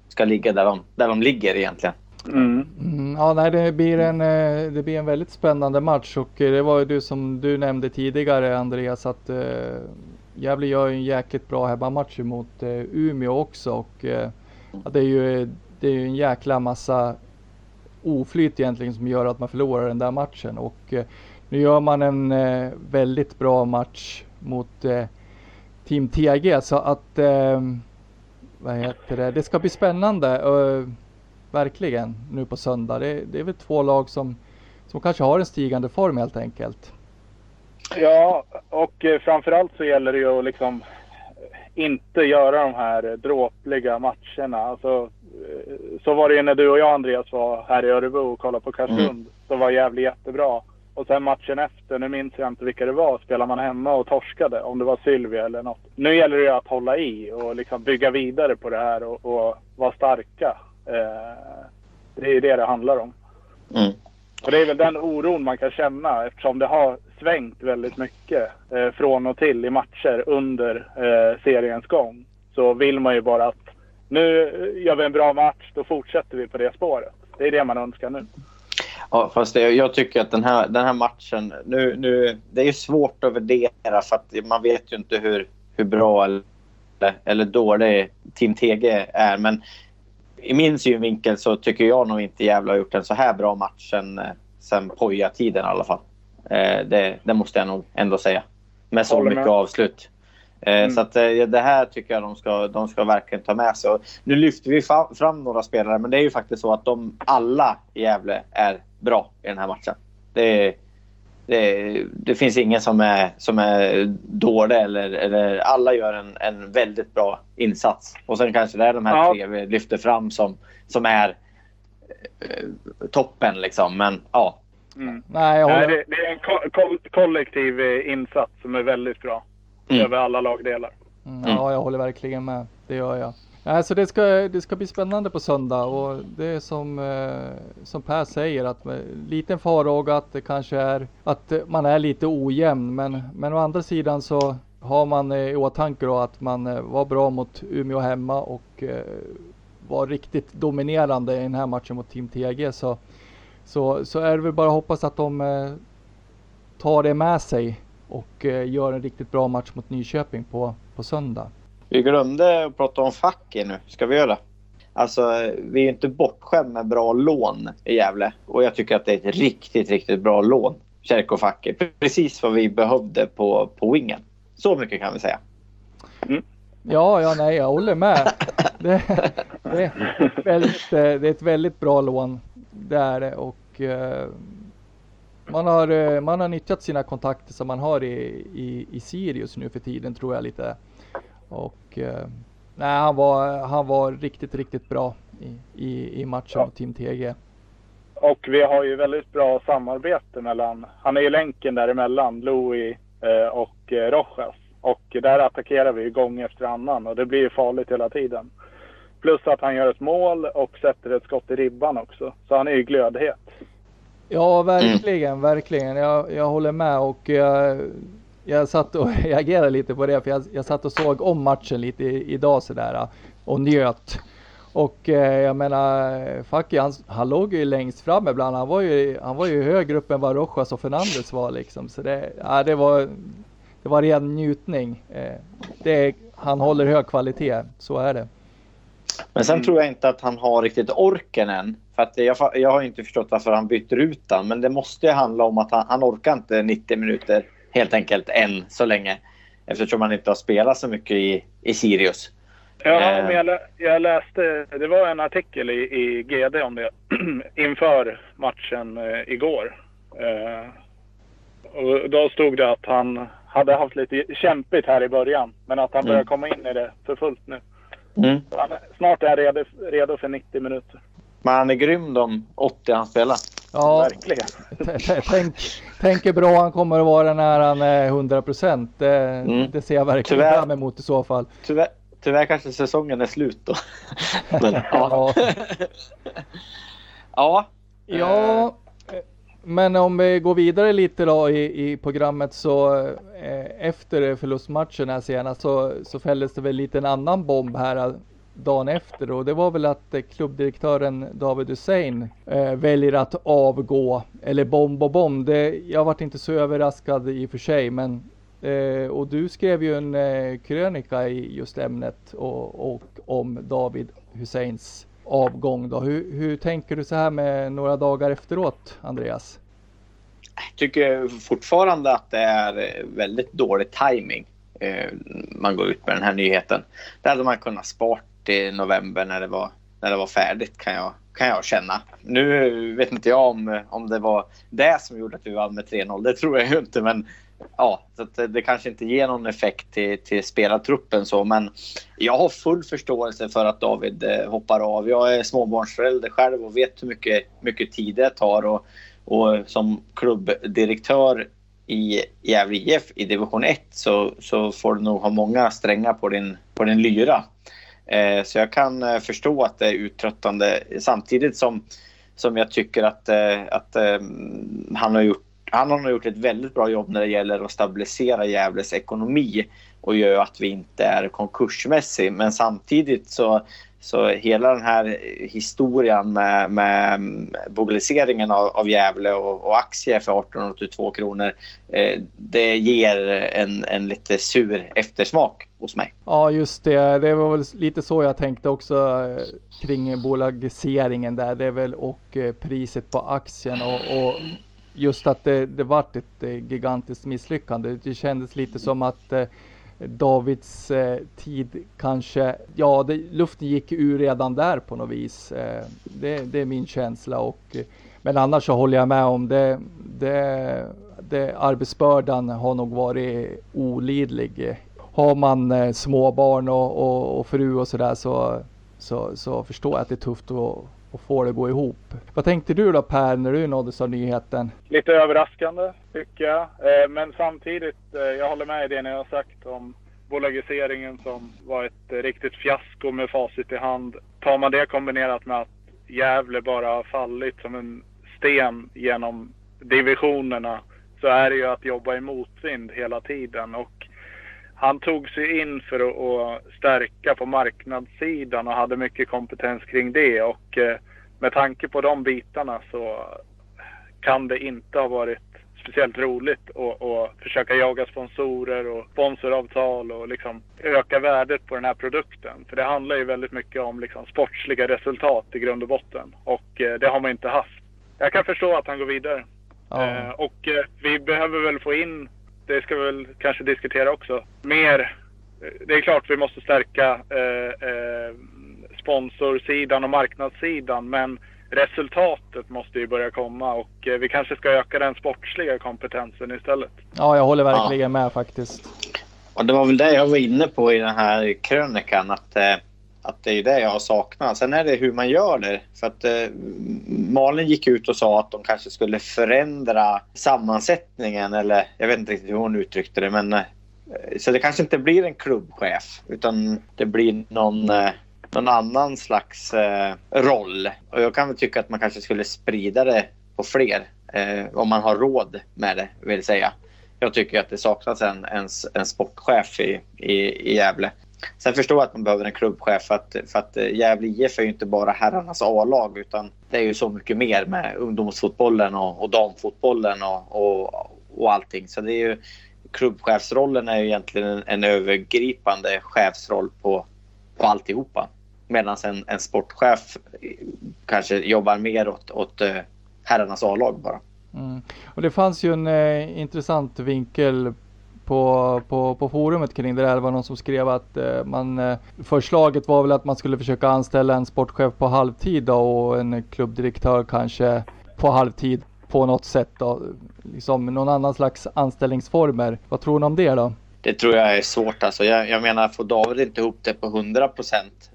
ska ligga där de, där de ligger egentligen. Mm. Mm, ja, nej, det blir, en, eh, det blir en väldigt spännande match och det var ju du som du nämnde tidigare Andreas att uh, Gävle gör en jäkligt bra hemmamatch mot uh, Umeå också och uh, det är ju det är en jäkla massa oflyt egentligen som gör att man förlorar den där matchen och uh, nu gör man en väldigt bra match mot Team TG så att vad heter det, det ska bli spännande verkligen nu på söndag. Det, det är väl två lag som, som kanske har en stigande form helt enkelt. Ja, och eh, framförallt så gäller det ju att liksom inte göra de här dråpliga matcherna. Alltså, eh, så var det ju när du och jag Andreas var här i Örebro och kollade på Karsund. Mm. Så var Gävle jättebra. Och sen matchen efter, nu minns jag inte vilka det var, spelade man hemma och torskade. Om det var Sylvia eller något. Nu gäller det ju att hålla i och liksom bygga vidare på det här och, och vara starka. Eh, det är ju det det handlar om. Mm. Och det är väl den oron man kan känna eftersom det har svängt väldigt mycket eh, från och till i matcher under eh, seriens gång. Så vill man ju bara att nu gör vi en bra match, då fortsätter vi på det spåret. Det är det man önskar nu. Ja, fast det, jag tycker att den här, den här matchen... Nu, nu, det är svårt att värdera för att man vet ju inte hur, hur bra eller, eller dålig Team TG är. Men i min synvinkel så tycker jag nog inte Gävle har gjort en så här bra match sen, sen Poja-tiden i alla fall. Eh, det, det, måste jag nog ändå säga. Med så mycket avslut. Eh, Mm. Så att, eh, det här tycker jag de ska, de ska verkligen ta med sig. Och nu lyfter vi fram några spelare, men det är ju faktiskt så att de alla i Gävle är bra i den här matchen. Det, det, det finns ingen som är, som är dålig eller, eller alla gör en, en väldigt bra insats. Och sen kanske det är de här Ja. tre vi lyfter fram som, som är eh, toppen liksom. Men ja, Mm. Nej, jag Nej, håller, det, det är en ko- ko- kollektiv eh, insats som är väldigt bra. Mm. Över alla lagdelar. mm, ja, jag håller verkligen med. Det gör jag. Alltså det ska, det ska bli spännande på söndag och det är som, eh, som Per säger att med liten farhåga att det kanske är att man är lite ojämn men, men å andra sidan så har man eh, i åtanke då att man eh, var bra mot Umeå hemma och eh, var riktigt dominerande i den här matchen mot Team TG så, så, så är det väl bara att hoppas att de eh, tar det med sig och eh, gör en riktigt bra match mot Nyköping på, på söndag. Vi glömde att prata om facket nu. Ska vi göra det? Alltså, vi är ju inte bortskämda med bra lån i Gävle. Och jag tycker att det är ett riktigt, riktigt bra lån. Kärko Facke. Precis vad vi behövde på, på wingen. Så mycket kan vi säga. Ja, ja, nej, jag håller med. [laughs] Det, det, är, väldigt, eh, det är ett väldigt bra lån. Det är det och eh, man har, eh, man har nyttjat sina kontakter som man har i, i, i Sirius nu för tiden tror jag lite. Och eh, nej, han var, han var riktigt, riktigt bra i, i, i matchen mot Team TG. Och vi har ju väldigt bra samarbete mellan, han är ju länken däremellan, Louis eh, och eh, Rojas. Och där attackerar vi gång efter annan och det blir ju farligt hela tiden. Plus att han gör ett mål och sätter ett skott i ribban också. Så han är ju glödhet. Ja, verkligen, verkligen. Jag, jag håller med och jag, jag satt och [laughs] reagerade lite på det för jag, jag satt och såg om matchen lite i, idag sådär och njöt. Och eh, jag menar, Facke han, han låg ju längst fram ibland. Han var ju, han var ju högre upp än vad Rojas och Fernandes var liksom. Så det, ja, det var, det var ren njutning. Eh, det, han håller hög kvalitet, så är det. Men sen Mm. tror jag inte att han har riktigt orken än. För att jag, jag har inte förstått varför han byter ut den. Men det måste ju handla om att han, han orkar inte 90 minuter helt enkelt än så länge. Eftersom han inte har spelat så mycket i, i Sirius. Ja, Eh. men jag, lä- jag läste, det var en artikel i, i GD om det [clears throat] inför matchen eh, igår. Eh, och då stod det att han hade haft lite kämpigt här i början, men att han Mm. börjar komma in i det för fullt nu. Mm. Han, snart är han redo, redo för 90 minuter. Men han är grym de 80 han spelar. Ja, Verkligen. tänk, tänk hur bra han kommer att vara när han är 100 procent. Det, Mm. det ser jag verkligen Tyvärr. fram emot i så fall. Tyvärr, tyvärr kanske säsongen är slut då. [laughs] Men, ja. Ja. [laughs] ja. Ja, men om vi går vidare lite då i, i programmet så eh, efter förlustmatchen här senast så, så fälldes det väl lite en annan bomb här dagen efter och det var väl att eh, klubbdirektören David Hussein eh, väljer att avgå. Eller bom, bom, bom. Det, jag varit inte så överraskad i och för sig men eh, och du skrev ju en eh, krönika i just ämnet och, och om David Husseins avgång då. Hur, hur tänker du så här med några dagar efteråt Andreas? Jag tycker fortfarande att det är väldigt dålig timing. eh, Man går ut med den här nyheten. Det hade man kunnat spart i november när det var, när det var färdigt kan jag, kan jag känna. Nu vet inte jag om, om det var det som gjorde att vi vann med 3-0. Det tror jag ju inte. Men ja, så att det, kanske inte ger någon effekt till, till spelartruppen så. Men jag har full förståelse för att David eh, hoppar av. Jag är småbarnsförälder själv och vet hur mycket, mycket tid det tar. Och, och som klubbdirektör i Gävle IF i division 1 så, så får du nog ha många strängar på din, på din lyra. Eh, så jag kan eh, förstå att det är uttröttande samtidigt som, som jag tycker att, eh, att eh, han, har gjort, han har nog gjort ett väldigt bra jobb när det gäller att stabilisera Gävles ekonomi och gör att vi inte är konkursmässig. Men samtidigt så, så hela den här historien med, med mobiliseringen av, av Gävle och, och aktier för 1882 kronor. Eh, det ger en, en lite sur eftersmak hos mig. Ja just det, det var väl lite så jag tänkte också eh, kring bolagiseringen där. Det är väl och eh, priset på aktien och, och just att det, det vart ett eh, gigantiskt misslyckande. Det kändes lite som att eh, Davids eh, tid kanske, ja det, luften gick ur redan där på något vis. Eh, det, det, är min känsla och eh, men annars så håller jag med om det. det, det arbetsbördan har nog varit olidlig. Har man eh, småbarn och, och, och fru och sådär så, så, så förstår jag att det är tufft att och få det att gå ihop. Vad tänkte du då Per när du nåddes av nyheten? Lite överraskande tycker jag. Eh, men samtidigt, eh, jag håller med i det ni har sagt om bolagiseringen som var ett riktigt fiasko med facit i hand. Tar man det kombinerat med att Gävle bara har fallit som en sten genom divisionerna så är det ju att jobba i motvind hela tiden. Och han tog sig in för att, stärka på marknadssidan och hade mycket kompetens kring det. Och eh, med tanke på de bitarna så kan det inte ha varit speciellt roligt att försöka jaga sponsorer och sponsoravtal och liksom öka värdet på den här produkten. För det handlar ju väldigt mycket om liksom sportsliga resultat i grund och botten. Och eh, det har man inte haft. Jag kan förstå att han går vidare. Ja. Eh, och vi behöver väl få in det ska vi väl kanske diskutera också. Mer, det är klart vi måste stärka eh, eh, sponsorsidan och marknadssidan men resultatet måste ju börja komma och eh, vi kanske ska öka den sportsliga kompetensen istället. Ja, jag håller verkligen ja. med faktiskt. Och det var väl det jag var inne på i den här krönikan att eh, att det är det jag har saknat. Sen är det hur man gör det. För att eh, Malin gick ut och sa att de kanske skulle förändra sammansättningen eller jag vet inte riktigt hur hon uttryckte det men eh, så det kanske inte blir en klubbchef utan det blir någon, eh, någon annan slags eh, roll. Och jag kan väl tycka att man kanske skulle sprida det på fler eh, om man har råd med det vill säga. Jag tycker att det saknas en, en, en sportchef i, i, i Gävle. Sen förstår jag att man behöver en klubbchef för att, för att eh, Gävle IF är ju inte bara herrarnas A-lag utan det är ju så mycket mer med ungdomsfotbollen och, och damfotbollen och, och, och allting. Så det är ju, klubbchefsrollen är ju egentligen en, en övergripande chefsroll på, på alltihopa. Medan en, en sportchef eh, kanske jobbar mer åt, åt eh, herrarnas A-lag bara. Mm. Och det fanns ju en eh, intressant vinkel på, på, på forumet kring det där. Det var någon som skrev att eh, man, eh, förslaget var väl att man skulle försöka anställa en sportchef på halvtid då, och en klubbdirektör kanske på halvtid på något sätt då. Liksom någon annan slags anställningsformer. Vad tror ni om det då? Det tror jag är svårt alltså. Jag, jag menar, får David inte ihop det på 100%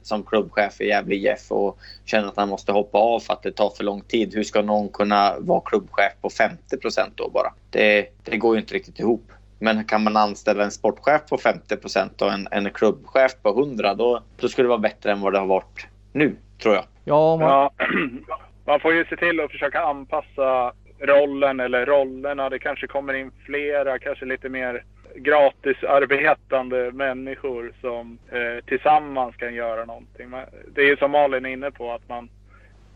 som klubbchef i Gävle IF och känner att han måste hoppa av för att det tar för lång tid. Hur ska någon kunna vara klubbchef på 50 procent då bara? Det, det går ju inte riktigt ihop. Men kan man anställa en sportchef på 50% och en, en klubbchef på 100 då, då skulle det vara bättre än vad det har varit nu, tror jag. Ja, man... ja, [clears throat] man får ju se till att försöka anpassa rollen eller rollerna. Det kanske kommer in flera, kanske lite mer gratisarbetande människor som eh, tillsammans kan göra någonting. Det är ju som Malin är inne på att man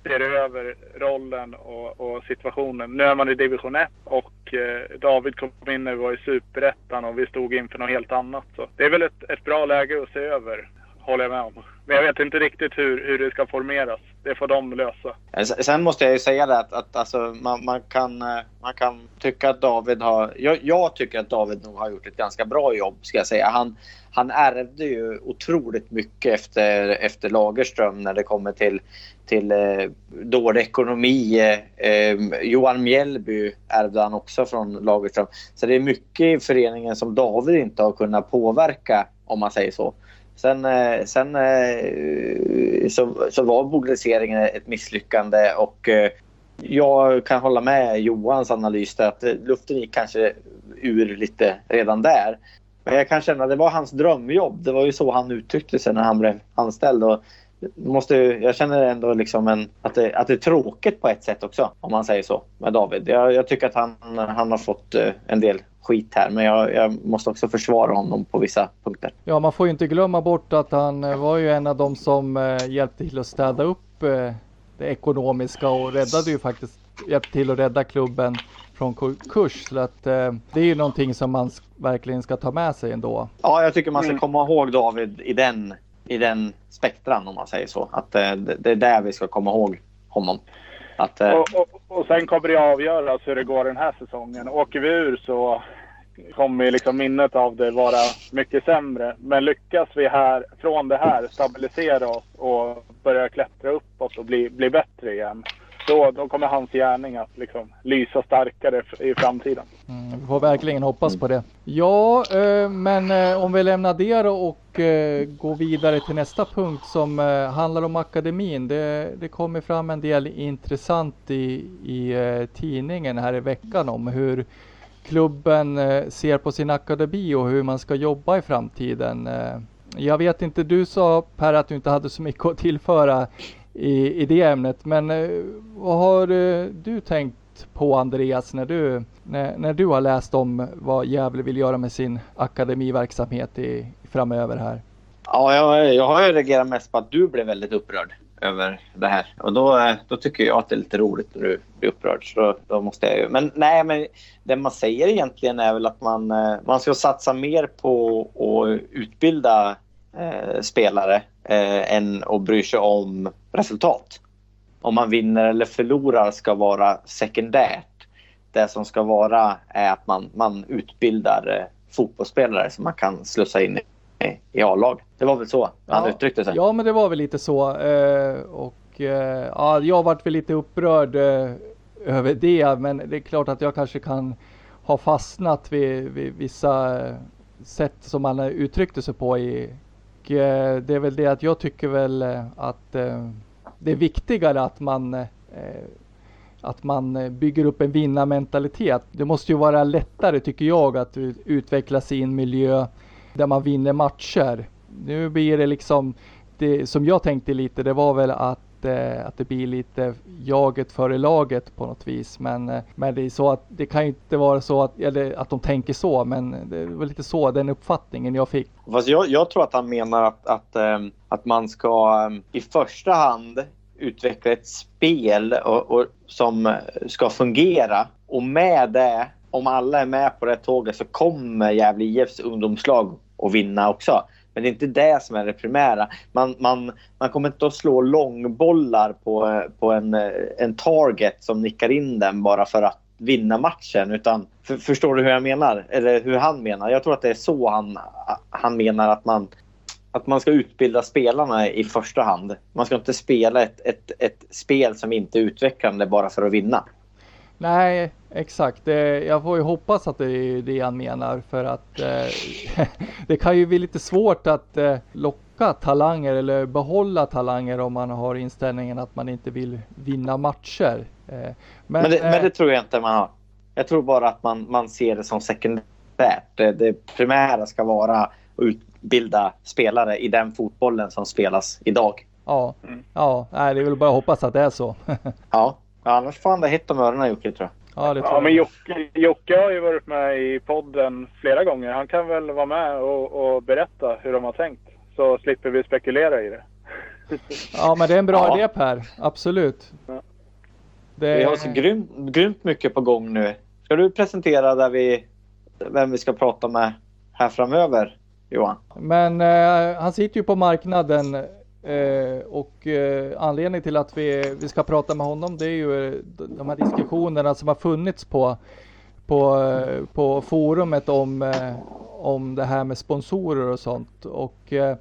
ser över rollen och, och, situationen. Nu är man i division 1 och eh, David kom in när vi var i superettan och vi stod inför något helt annat. Så det är väl ett, ett bra läge att se över, håller jag med om. Men jag vet inte riktigt hur, hur det ska formeras. Det får de lösa. Eh, sen måste jag ju säga det att, att alltså, man, man, kan, eh, man kan tycka att David har... Jag, jag, tycker att David nog har gjort ett ganska bra jobb ska jag säga. Han, han ärvde ju otroligt mycket efter, efter Lagerström när det kommer till, till eh, dålig ekonomi. Eh, eh, Johan Mjällby ärvde han också från Lagerström. Så det är mycket i föreningen som David inte har kunnat påverka om man säger så. Sen, eh, sen eh, så, så var bolagiseringen ett misslyckande och eh, jag kan hålla med Johans analys där att eh, luften gick kanske ur lite redan där. Men jag kan känna att det var hans drömjobb. Det var ju så han uttryckte sig när han blev anställd. Och måste, jag känner ändå liksom en, att, det, att det är tråkigt på ett sätt också, om man säger så, med David. Jag, jag tycker att han, han har fått en del skit här. Men jag, jag, måste också försvara honom på vissa punkter. Ja, man får ju inte glömma bort att han eh, var ju en av dem som eh, hjälpte till att städa upp eh, det ekonomiska och räddade ju faktiskt, hjälpte till att rädda klubben från konkurs. Så att eh, det är ju någonting som man verkligen ska ta med sig ändå. Ja, jag tycker man ska mm. komma ihåg David i den, i den spektran om man säger så. Att eh, det, det är där vi ska komma ihåg honom. Att, eh, Och, och, och sen kommer det avgöras hur det går den här säsongen. Åker vi ur så kommer liksom minnet av det vara mycket sämre. Men lyckas vi här, från det här stabilisera oss och börja klättra uppåt och bli, bli bättre igen. Då, då kommer hans gärning att liksom lysa starkare i framtiden. Mm, vi får verkligen hoppas på det. Ja, eh, men eh, om vi lämnar det då och eh, går vidare till nästa punkt som eh, handlar om akademin. Det, det kommer fram en del intressant i, i eh, tidningen här i veckan om hur klubben eh, ser på sin akademi och hur man ska jobba i framtiden. Eh, jag vet inte, du sa Per att du inte hade så mycket att tillföra i, i det ämnet, men eh, vad har eh, du tänkt på Andreas när du, när, när du har läst om vad Gävle vill göra med sin akademiverksamhet i, framöver här? Ja, jag, jag har ju reagerat mest på att du blev väldigt upprörd över det här. Och då, eh, då tycker jag att det är lite roligt när du blir upprörd. Så då, då måste jag ju... Men nej, men det man säger egentligen är väl att man, man ska satsa mer på att utbilda eh, spelare eh, än att bry sig om resultat. Om man vinner eller förlorar ska vara sekundärt. Det som ska vara är att man, man utbildar eh, fotbollsspelare som man kan slussa in i, i A-lag. Det var väl så han uttryckte sig. Ja, men det var väl lite så. Eh, och eh, ja, jag varit väl lite upprörd eh, över det, men det är klart att jag kanske kan ha fastnat vid, vid vissa sätt som man eh, uttryckte sig på i och, eh, det är väl det att jag tycker väl eh, att eh, det är viktigare att man eh, att man bygger upp en vinnarmentalitet. Det måste ju vara lättare tycker jag att utvecklas i en miljö där man vinner matcher. Nu blir det liksom, det som jag tänkte lite, det var väl att, eh, att det blir lite jaget före laget på något vis. Men, eh, men det är så att det kan ju inte vara så att, eller att de tänker så, men det var lite så den uppfattningen jag fick. Fast jag, jag tror att han menar att, att, eh, att man ska eh, i första hand utveckla ett spel och, och, som eh, ska fungera. Och med det, om alla är med på det tåget så kommer Gävle IFs ungdomslag att vinna också. Men det är inte det som är det primära. Man, man, man kommer inte att slå långbollar på, på en, en target som nickar in den bara för att vinna matchen. Utan, för, förstår du hur jag menar? Eller hur han menar? Jag tror att det är så han, han menar att man, att man ska utbilda spelarna i första hand. Man ska inte spela ett, ett, ett spel som inte är utvecklande bara för att vinna. Nej, exakt. Jag får ju hoppas att det är det han menar för att eh, [laughs] det kan ju bli lite svårt att eh, locka talanger eller behålla talanger om man har inställningen att man inte vill vinna matcher. Eh, men, Men det, men det tror jag inte man har. Jag tror bara att man, man ser det som sekundärt. Det, det primära ska vara att utbilda spelare i den fotbollen som spelas idag. Ja, ja nej, det är väl bara att hoppas att det är så. [laughs] Ja, ja annars får han det hett om öronen Jocke tror jag. ja, det tror Ja, men jag. Jocke, Jocke har ju varit med i podden flera gånger. Han kan väl vara med och, och berätta hur de har tänkt. Så slipper vi spekulera i det. [laughs] Ja, men det är en bra Ja. idé Per. Absolut. Ja. Det, Vi har så grymt, grymt mycket på gång nu. Ska du presentera där vi, vem vi ska prata med här framöver, Johan? Men eh, han sitter ju på marknaden eh, och eh, anledningen till att vi, vi ska prata med honom det är ju eh, de här diskussionerna som har funnits på, på, eh, på forumet om, eh, om det här med sponsorer och sånt. Och eh,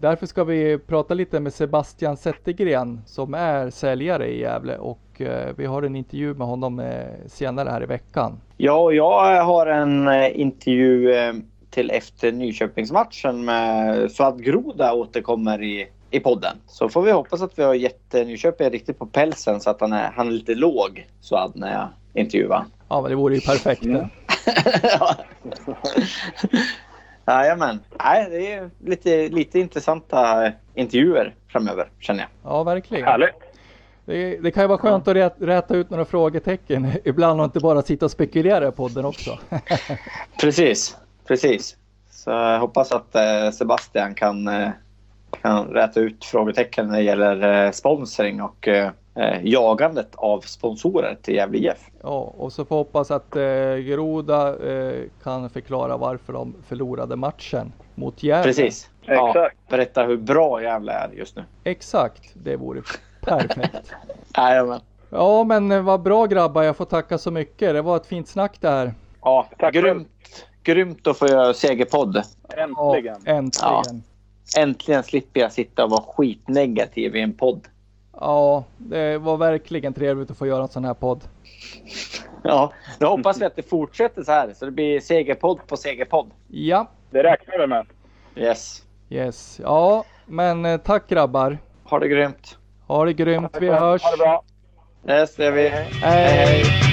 därför ska vi prata lite med Sebastian Zettergren som är säljare i Gävle och eh, vi har en intervju med honom eh, senare här i veckan. Ja, och jag eh, har en eh, intervju eh, till efter Nyköpingsmatchen med Suad Groda återkommer i, i podden. Så får vi hoppas att vi har gett eh, Nyköping riktigt på pälsen så att han är, han är lite låg, Suad, när jag intervjuar. Ja, men det vore ju perfekt. [laughs] Ja. Jajamän. Nej, det är lite, lite intressanta intervjuer framöver, känner jag. Ja, verkligen. Härligt. Det, det kan ju vara skönt att rät, räta ut några frågetecken [laughs] ibland och inte bara sitta och spekulera i podden också. [laughs] Precis, precis. Så jag hoppas att eh, Sebastian kan, eh, kan räta ut frågetecken när det gäller eh, sponsring och eh, eh, jagandet av sponsorer till Gävle IF. Ja, och så får hoppas att eh, Groda eh, kan förklara varför de förlorade matchen mot Gävle. Precis. Ja, Exakt. berätta hur bra Gävle är just nu. Exakt, det vore perfekt. [laughs] Jajamän. Ja, men vad bra grabbar. Jag får tacka så mycket. Det var ett fint snack det här. Ja, Tack grymt, grymt att få göra segerpodd. Ja, Äntligen. äntligen. Äntligen slipper jag sitta och vara skitnegativ i en podd. Ja, det var verkligen trevligt att få göra en sån här podd. Ja, nu hoppas vi att det fortsätter så här så det blir segerpodd på segerpodd. Ja, Det räknar vi med. Yes. yes. Ja, men eh, tack grabbar. Ha det grymt. Ha det grymt. Vi hörs. Ha det bra. Yes, det är vi. Hej, hej.